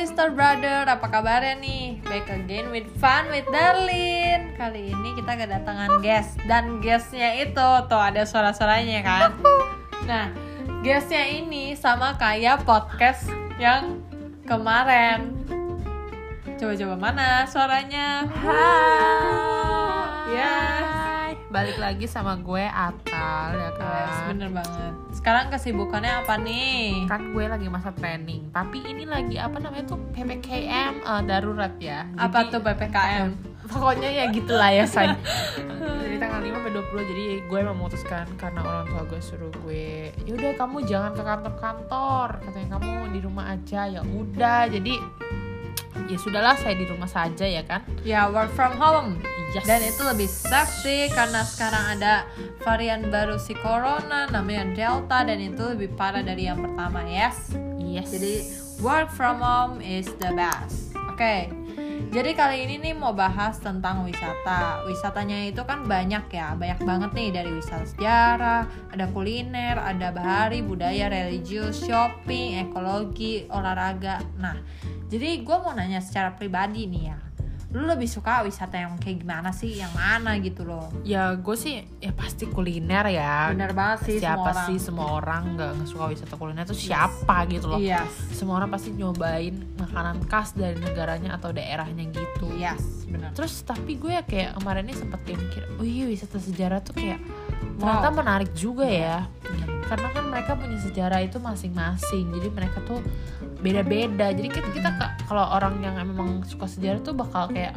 sister brother, apa kabarnya nih? Back again with fun with Darlin. Kali ini kita kedatangan guest dan guestnya itu tuh ada suara-suaranya kan. Nah, guestnya ini sama kayak podcast yang kemarin. Coba-coba mana suaranya? Hai. Yes. Balik lagi sama gue Atal ya kan. Yes, bener banget. Sekarang kesibukannya apa nih? Kan gue lagi masa training, tapi ini lagi apa namanya tuh PPKM eh, darurat ya. Apa Jadi- tuh PPKM? Pokoknya ya gitulah ya say. Dari tanggal 5 sampai 20 jadi gue memutuskan karena orang tua gue suruh gue, yaudah kamu jangan ke kantor-kantor, katanya kamu di rumah aja ya udah. Jadi ya sudahlah saya di rumah saja ya kan. Ya work from home. Yes. Dan itu lebih safety karena sekarang ada varian baru si corona namanya Delta dan itu lebih parah dari yang pertama, yes. yes. Jadi work from home is the best. Oke. Jadi kali ini nih mau bahas tentang wisata. Wisatanya itu kan banyak ya, banyak banget nih dari wisata sejarah, ada kuliner, ada bahari, budaya, religius, shopping, ekologi, olahraga. Nah, jadi gue mau nanya secara pribadi nih ya, lu lebih suka wisata yang kayak gimana sih, yang mana gitu loh? ya gue sih ya pasti kuliner ya. Bener banget sih siapa semua orang. sih semua orang nggak suka wisata kuliner? Tuh siapa gitu loh? Iya, semua orang pasti nyobain makanan khas dari negaranya atau daerahnya gitu. Yes, bener. terus tapi gue ya kayak kemarin ini sempet kayak mikir oh iya wisata sejarah tuh kayak Wow. ternyata menarik juga ya. Karena kan mereka punya sejarah itu masing-masing. Jadi mereka tuh beda-beda jadi kita, kita ka- kalau orang yang memang suka sejarah tuh bakal kayak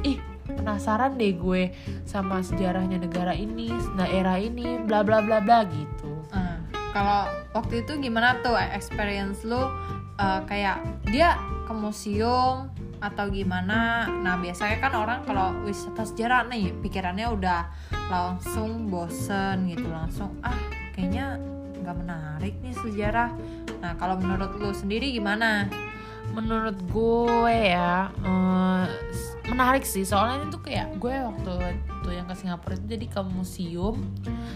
ih penasaran deh gue sama sejarahnya negara ini daerah ini bla bla bla bla gitu Eh, kalau waktu itu gimana tuh experience lu eh, kayak dia ke museum atau gimana? Nah biasanya kan orang kalau wisata sejarah nih pikirannya udah langsung bosen gitu langsung ah kayaknya nggak menarik nih sejarah. Nah kalau menurut lu sendiri gimana? menurut gue ya eh, menarik sih soalnya itu kayak gue waktu itu yang ke Singapura itu jadi ke museum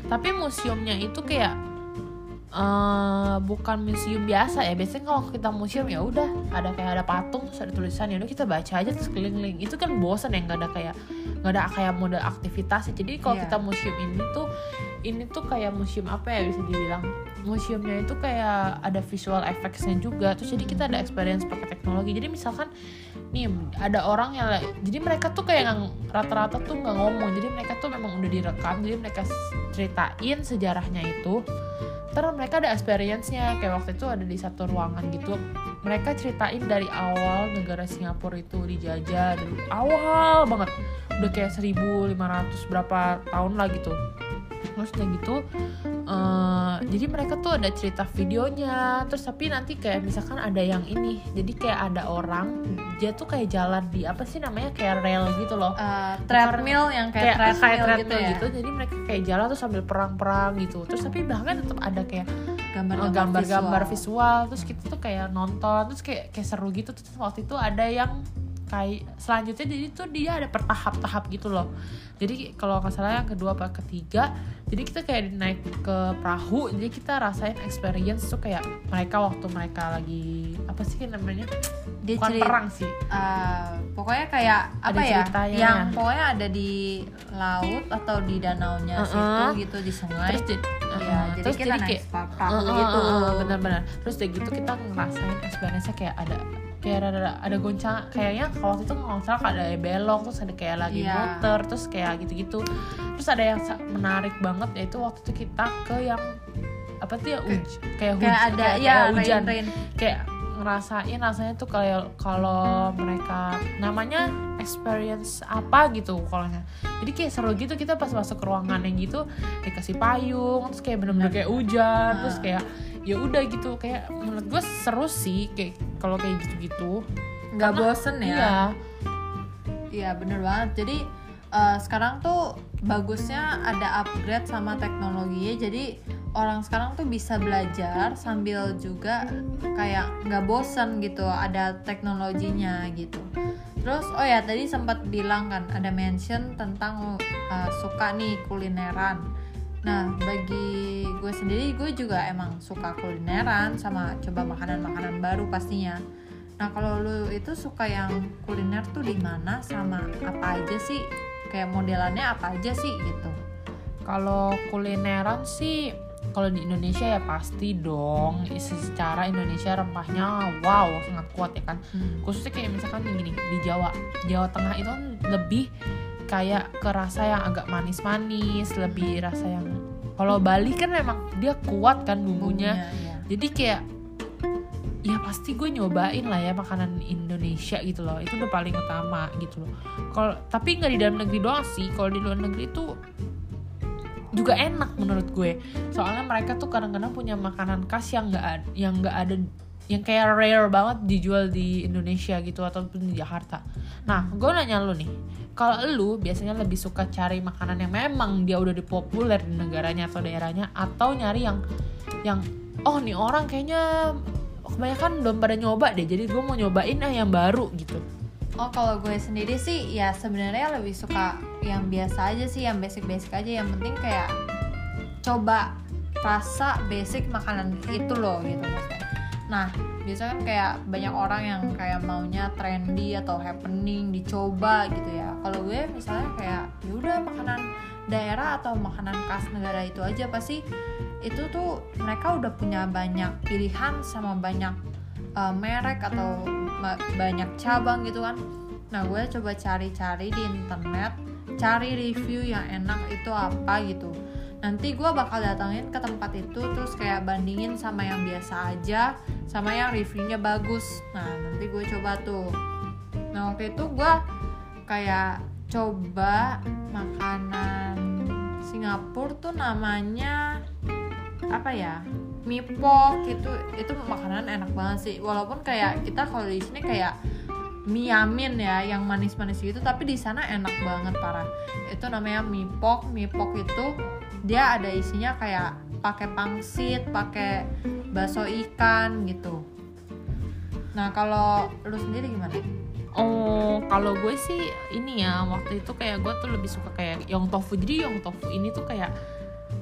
tapi museumnya itu kayak eh bukan museum biasa ya. Biasanya kalau kita museum ya udah ada kayak ada patung terus ada tulisan ya udah kita baca aja terus keliling itu kan bosan ya nggak ada kayak nggak ada kayak model aktivitas jadi kalau Iya. kita museum ini tuh ini tuh kayak museum apa ya bisa dibilang? Museumnya itu kayak ada visual effectsnya juga. Terus jadi kita ada experience pakai teknologi. Jadi misalkan nih ada orang yang jadi mereka tuh kayak ngang- rata-rata tuh nggak ngomong. Jadi mereka tuh memang udah direkam. Jadi mereka ceritain sejarahnya itu terus mereka ada experience-nya. Kayak waktu itu ada di satu ruangan gitu. Mereka ceritain dari awal negara Singapura itu dijajah dari awal banget. Udah kayak 1500 berapa tahun lah gitu. Terus udah gitu eh, jadi mereka tuh ada cerita videonya terus tapi nanti kayak misalkan ada yang ini jadi kayak ada orang dia tuh kayak jalan di apa sih namanya kayak rel gitu loh Eh, treadmill yang kayak, kayak treadmill, kayak gitu treadmill ya? gitu, jadi mereka kayak jalan tuh sambil perang-perang gitu terus tapi bahkan tetap ada kayak Gambar-gambar gambar-gambar visual. visual. terus kita tuh kayak nonton terus kayak kayak seru gitu terus waktu itu ada yang kayak selanjutnya jadi tuh dia ada bertahap-tahap gitu loh. Jadi kalau nggak salah yang kedua apa ketiga jadi kita kayak naik ke perahu jadi kita rasain experience tuh kayak mereka waktu mereka lagi apa sih namanya? Dia bukan ceri- perang sih. Eh, pokoknya kayak Ada apa ya ceritanya. yang pokoknya ada di laut atau di danaunya Uh-uh. situ gitu di sungai. Terus jadi, ya, jadi terus kita jadi naik kayak perahu Uh, uh, gitu. uh, uh, benar-benar. Terus udah gitu kita ngerasain experience-nya kayak ada kayak ada ada, goncang kayaknya kalau waktu itu nggak salah ada belok terus ada kayak lagi Iya. muter terus kayak gitu-gitu terus ada yang menarik banget yaitu waktu itu kita ke yang apa tuh ya uj kayak, huj- kayak ada kayak, ya kayak hujan rain, rain. kayak ngerasain rasanya tuh kayak kalau mereka namanya experience apa gitu kalau jadi kayak seru gitu kita pas masuk ke ruangan yang gitu dikasih payung terus kayak bener-bener kayak hujan Ah. terus kayak ya udah gitu kayak menurut gue seru sih kayak kalau kayak gitu-gitu nggak bosen ya iya Iya bener banget. Jadi eh, sekarang tuh bagusnya ada upgrade sama teknologinya. Jadi orang sekarang tuh bisa belajar sambil juga kayak nggak bosen gitu. Ada teknologinya gitu. Terus oh ya tadi sempat bilang kan ada mention tentang eh, suka nih kulineran. Nah bagi gue sendiri gue juga emang suka kulineran sama coba makanan-makanan baru pastinya. nah kalau lu itu suka yang kuliner tuh di mana? Sama apa aja sih? Kayak modelannya apa aja sih gitu? Kalau kulineran sih kalau di Indonesia ya pasti dong. Secara Indonesia rempahnya wow sangat kuat ya kan. Khususnya kayak misalkan gini di Jawa. Jawa Tengah itu kan lebih kayak ke rasa yang agak manis-manis lebih rasa yang kalau Bali kan memang dia kuat kan bumbunya. Ya. jadi kayak ya pasti gue nyobain lah ya makanan Indonesia gitu loh. Itu udah paling utama gitu loh. Kalau tapi nggak di dalam negeri doang sih. Kalau di luar negeri itu juga enak menurut gue. Soalnya mereka tuh kadang-kadang punya makanan khas yang nggak yang nggak ada yang kayak rare banget dijual di Indonesia gitu ataupun di Jakarta nah gue nanya lu nih kalau lu biasanya lebih suka cari makanan yang memang dia udah dipopuler di negaranya atau daerahnya atau nyari yang yang oh nih orang kayaknya kebanyakan belum pada nyoba deh jadi gue mau nyobain ah yang baru gitu Oh kalau gue sendiri sih ya sebenarnya lebih suka yang biasa aja sih, yang basic-basic aja. Yang penting kayak coba rasa basic makanan itu loh gitu maksudnya. Nah biasanya kan kayak banyak orang yang kayak maunya trendy atau happening dicoba gitu ya. Kalau gue misalnya kayak ya udah makanan daerah atau makanan khas negara itu aja pasti itu tuh mereka udah punya banyak pilihan sama banyak uh, merek atau banyak cabang gitu kan nah gue coba cari-cari di internet cari review yang enak itu apa gitu nanti gue bakal datangin ke tempat itu terus kayak bandingin sama yang biasa aja sama yang reviewnya bagus. Nah nanti gue coba tuh. Nah waktu itu gue kayak coba makanan Singapura tuh namanya apa ya mipok itu itu makanan enak banget sih. Walaupun kayak kita kalau di sini kayak miamin ya yang manis-manis gitu tapi di sana enak banget parah. Itu namanya mipok mipok itu dia ada isinya kayak pakai pangsit pakai bakso ikan gitu nah kalau lu sendiri gimana Oh, kalau gue sih ini ya waktu itu kayak gue tuh lebih suka kayak yong tofu. Jadi yong tofu ini tuh kayak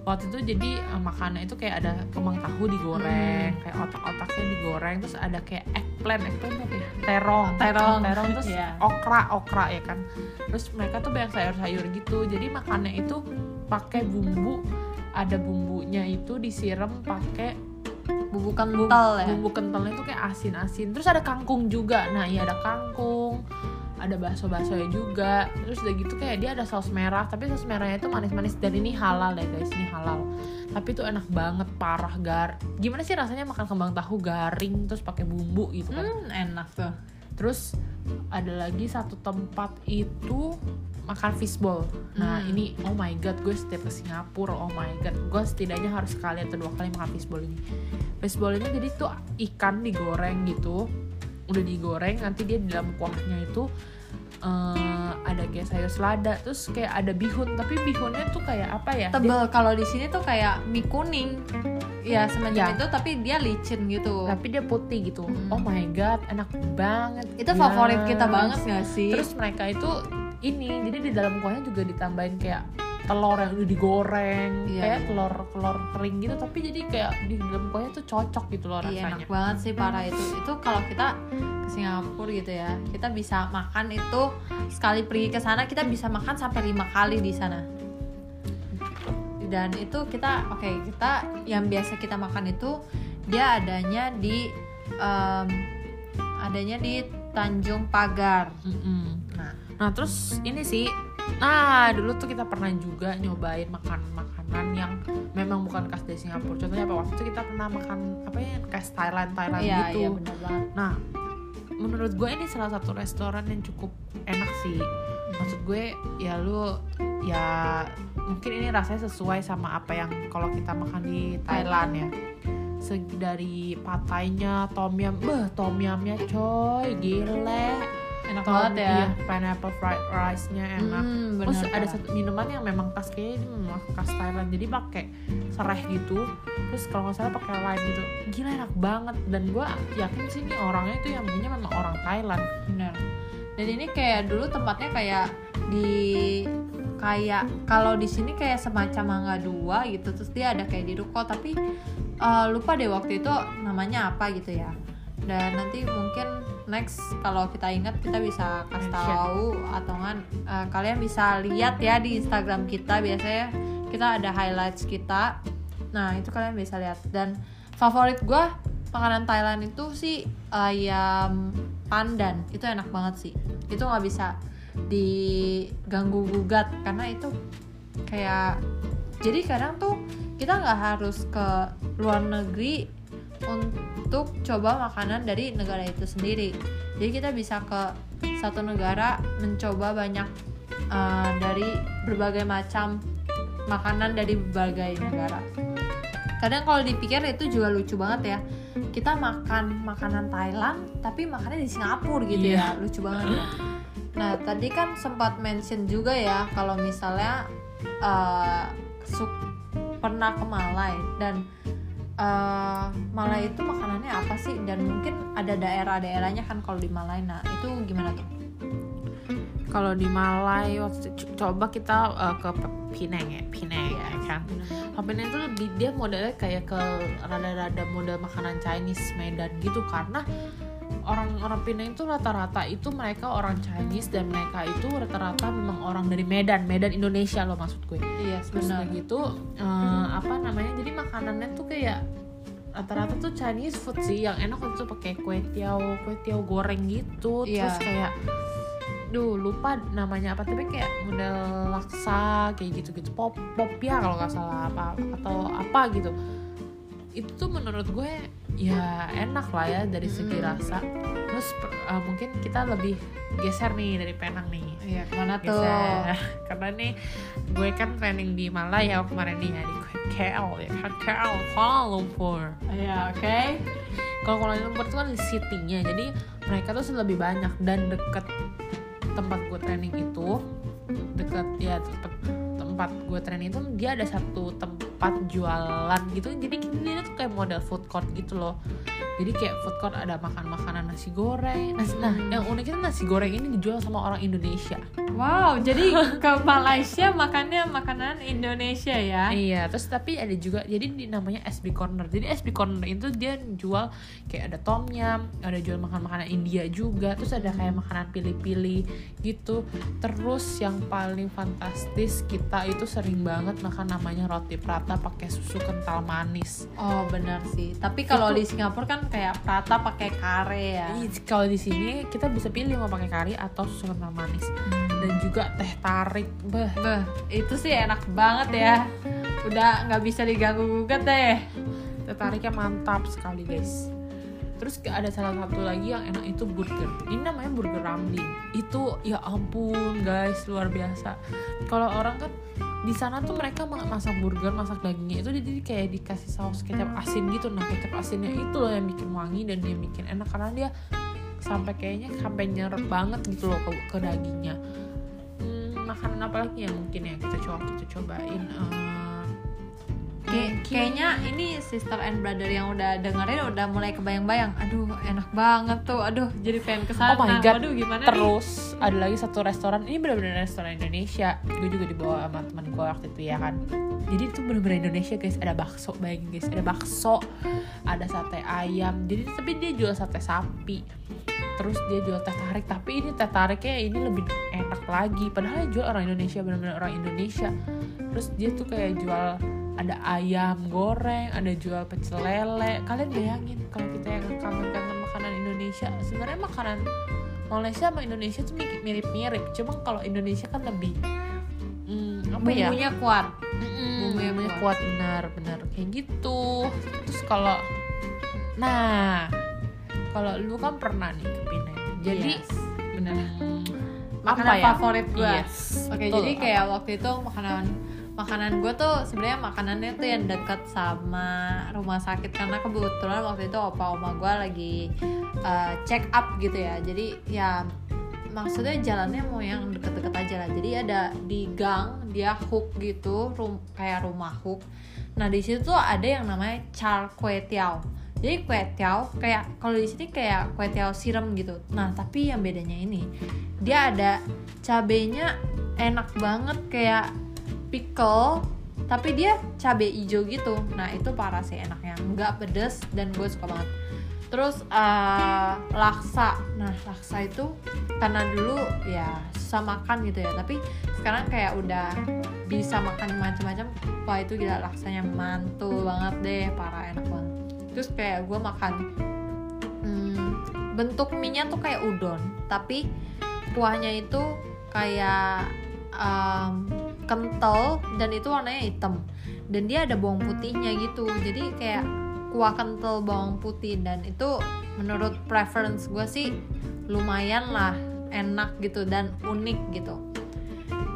waktu itu jadi eh, makannya itu kayak ada kembang tahu digoreng, kayak otak-otaknya digoreng, terus ada kayak eggplant, eggplant apa ya? Terong, Terong. terong terus Iya. okra, okra ya kan. Terus mereka tuh banyak sayur-sayur gitu. Jadi makannya itu pakai bumbu, ada bumbunya itu disiram pakai bumbu kental ya? Bumbu kentalnya itu kayak asin-asin. Terus ada kangkung juga. Nah iya ada kangkung ada bakso-baksonya juga. Terus udah gitu kayak dia ada saus merah tapi saus merahnya itu manis-manis. Dan ini halal ya guys ini halal. Tapi itu enak banget parah gar gimana sih rasanya makan kembang tahu garing terus pakai bumbu gitu kan? Hmm, enak tuh. Terus ada lagi satu tempat itu makan fishball. Nah Hmm. ini oh my god gue setiap ke Singapura oh my god gue setidaknya harus sekali atau dua kali makan fishball ini. Fishball ini jadi tuh ikan digoreng gitu, udah digoreng nanti dia di dalam kuahnya itu eh, ada kayak sayur selada terus kayak ada bihun tapi bihunnya tuh kayak apa ya? Tebel kalau di sini tuh kayak mie kuning ya semacam Ya. itu tapi dia licin gitu tapi dia putih gitu. Hmm. Oh my god enak banget. itu favorit kita Yes. banget gak sih Terus mereka itu ini, jadi di dalam kuahnya juga ditambahin kayak telur yang udah digoreng, Iya, kayak iya. telur telur kering gitu, tapi jadi kayak di dalam kuahnya tuh cocok gitu loh Iya rasanya. enak banget sih parah itu. Itu kalau kita ke Singapura gitu ya, kita bisa makan itu sekali pergi ke sana kita bisa makan sampai lima kali di sana. Dan itu kita oke kita yang biasa kita makan itu dia adanya di em, adanya di Tanjung Pagar. Mm-mm. Nah, Nah terus ini sih, nah dulu tuh kita pernah juga nyobain makan makanan yang memang bukan khas dari Singapura. Contohnya apa waktu itu kita pernah makan apa ya khas Thailand Thailand iya gitu. iya banget. Nah, menurut gue ini salah satu restoran yang cukup enak sih. Maksud gue ya lu ya mungkin ini rasanya sesuai sama apa yang kalau kita makan di Thailand ya. Segi dari patainya, tom yum, beh tom yumnya coy, gile. Enak banget ya. iya, pineapple fried rice-nya enak. Hmm, Terus ada satu minuman yang memang khas kayaknya ini memang khas Thailand. Jadi pakai serai gitu. Terus kalau nggak salah pakai lime gitu. Gila enak banget dan gue yakin sih ini orangnya itu yang punya memang orang Thailand. benar dan ini kayak dulu tempatnya kayak di kayak kalau di sini kayak semacam mangga dua gitu terus dia ada kayak di ruko tapi eh, lupa deh waktu itu namanya apa gitu ya dan nanti mungkin next kalau kita ingat kita bisa kasih Mention. tahu atau kan eh, kalian bisa lihat ya di Instagram kita. Biasanya kita ada highlights kita. Nah itu kalian bisa lihat. Dan favorit gua makanan Thailand itu sih ayam pandan. Itu enak banget sih. Itu nggak bisa diganggu gugat karena itu kayak jadi kadang tuh kita nggak harus ke luar negeri untuk coba makanan dari negara itu sendiri. Jadi kita bisa ke satu negara mencoba banyak uh, dari berbagai macam makanan dari berbagai negara. Kadang kalau dipikir itu juga lucu banget ya. Kita makan makanan Thailand tapi makannya di Singapura gitu Iya. ya lucu banget. Ya nah tadi kan sempat mention juga ya kalau misalnya uh, pernah ke Malai. Dan uh, Malai itu makanannya apa sih? Dan mungkin ada daerah-daerahnya kan kalau di Malai. Nah itu gimana tuh? Kalau di Malai waktu coba kita uh, ke Penang ya Penang ya kan? Penang. Itu dia modelnya kayak ke rada-rada model makanan Chinese Medan gitu. Karena orang-orang Penang itu rata-rata itu mereka orang Chinese dan mereka itu rata-rata memang orang dari Medan Medan Indonesia loh maksud gue. Iya terus udah gitu eh, apa namanya jadi makanannya tuh kayak rata-rata tuh Chinese food sih yang enak itu pakai kue tiao kue tiao goreng gitu. Terus Iya. kayak duh lupa namanya apa tapi kayak model laksa kayak gitu gitu pop pop ya kalau nggak salah apa atau apa gitu itu tuh menurut gue ya enak lah ya dari segi Mm. rasa. Terus eh, mungkin kita lebih geser nih dari Penang nih. Iya ke mana tuh? Geser. karena nih gue kan training di Malaya kemarin nih ya di KL ya kan KL Kuala Lumpur. Iya oke. Kalau Kuala Lumpur itu kan di city-nya jadi mereka tuh lebih banyak dan deket tempat gue training itu. Deket ya tempat tempat gue training itu dia ada satu tempat jualan gitu. Jadi dia tuh kayak model food court gitu loh jadi kayak food court ada makan makanan nasi goreng nasi, nah yang uniknya nasi goreng ini dijual sama orang Indonesia wow jadi ke Malaysia makannya makanan Indonesia ya Iya, terus tapi ada juga jadi di namanya SB Corner. Jadi SB Corner itu dia jual kayak ada tom yum, ada jual makan makanan India juga, terus ada kayak makanan pilih-pilih gitu. Terus yang paling fantastis kita itu sering banget makan namanya roti prata pakai susu kental manis. oh benar sih tapi kalau di Singapura kan kayak prata pakai kare ya. Kalau di sini kita bisa pilih mau pakai kari atau susu kental manis. Dan juga teh tarik. Beh, Beh, itu sih enak banget ya. Udah nggak bisa diganggu gugat deh. Teh tariknya mantap sekali guys. Terus ada salah satu lagi yang enak itu burger. Ini namanya burger ramlin itu ya ampun guys luar biasa. Kalau orang kan di sana tuh mereka ma- masak burger masak dagingnya itu jadi kayak dikasih saus kecap asin gitu. Nah kecap asinnya itu loh yang bikin wangi dan dia bikin enak karena dia sampai kayaknya sampai nyerep banget gitu loh ke, ke dagingnya. Hmm, makanan apa lagi yang mungkin ya kita coba kita cobain Eh, Kayak- kayaknya ini sister and brother yang udah dengerin udah mulai kebayang-bayang aduh enak banget tuh aduh jadi pengen ke sana Oh my God. waduh gimana nih Terus ada lagi satu restoran ini benar-benar restoran Indonesia. Gue juga dibawa sama teman gue waktu itu ya kan. Jadi itu benar-benar Indonesia guys. Ada bakso bayangin guys. Ada bakso, ada sate ayam. Jadi tapi dia jual sate sapi. Terus dia jual teh tarik. Tapi ini teh tariknya ini lebih enak lagi. Padahal yang jual orang Indonesia benar-benar orang Indonesia. Terus dia tuh kayak jual ada ayam goreng, ada jual pecel lele. Kalian bayangin kalau kita yang kangen-kangen makanan Indonesia, sebenarnya makanan Malaysia sama Indonesia tuh mi- mirip-mirip. Cuma kalau Indonesia kan lebih hmm, apa ya? bumbunya kuat Mm, bumbunya bumbunya kuat benar-benar kayak gitu. Terus kalau nah kalau lu kan pernah nih ke Penang. Jadi Yes. benar makanan apa ya? favorit gue Yes, Oke, betul. jadi kayak waktu itu makanan makanan gue tuh sebenarnya makanannya tuh yang dekat sama rumah sakit karena kebetulan waktu itu opa oma gue lagi uh, check up gitu ya. Jadi ya maksudnya jalannya mau yang deket-deket aja lah. Jadi ada di gang dia hook gitu, rum- kayak rumah hook. Nah di situ tuh ada yang namanya char kue tiao. Jadi kue tiao kayak kalau di sini kayak kue tiao siram gitu. Nah tapi yang bedanya ini dia ada cabenya enak banget kayak pickle tapi dia cabai hijau gitu. Nah itu parah sih enaknya. Nggak pedes dan gue suka banget. Terus eh, laksa. Nah laksa itu karena dulu ya susah makan gitu ya. Tapi sekarang kayak udah bisa makan macam-macam. Wah itu gila laksanya mantul banget deh. Para enak banget. Terus kayak gue makan hmm, bentuk mie-nya tuh kayak udon. Tapi kuahnya itu kayak em, kental dan itu warnanya hitam. Dan dia ada bawang putihnya gitu. Jadi kayak kuah kental bawang putih. Dan itu menurut preference gue sih lumayan lah enak gitu dan unik gitu.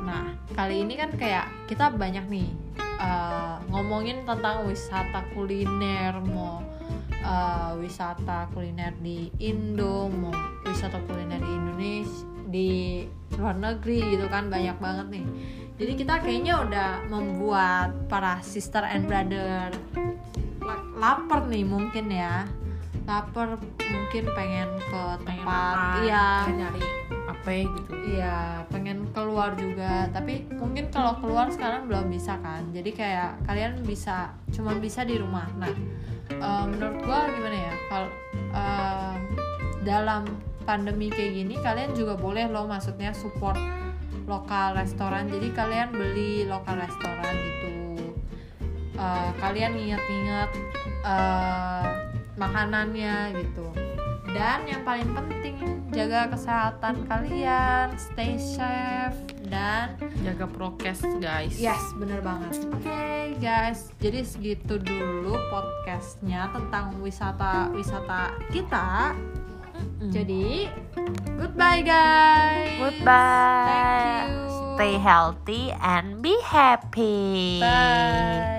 Nah kali ini kan kayak kita banyak nih eh, ngomongin tentang wisata kuliner. Mau eh, wisata kuliner di Indo mau wisata kuliner di Indonesia di luar negeri gitu kan. Banyak banget nih jadi kita kayaknya udah membuat para sister and brother la- lapar nih mungkin ya. Lapar mungkin pengen ke tempat iya. pengen nyari apa gitu. Iya pengen keluar juga. Tapi mungkin kalau keluar sekarang belum bisa kan. Jadi kayak kalian bisa cuma bisa di rumah. Nah eh, menurut gua gimana ya? Kalau eh, dalam pandemi kayak gini kalian juga boleh loh maksudnya support lokal restoran. Jadi kalian beli lokal restoran gitu. Eh, kalian ingat-ingat eh, makanannya gitu. Dan yang paling penting jaga kesehatan kalian stay safe dan jaga prokes guys. Yes bener banget. Oke guys. Jadi segitu dulu podcastnya tentang wisata wisata kita Mm. jadi goodbye guys goodbye Thank you. stay healthy and be happy bye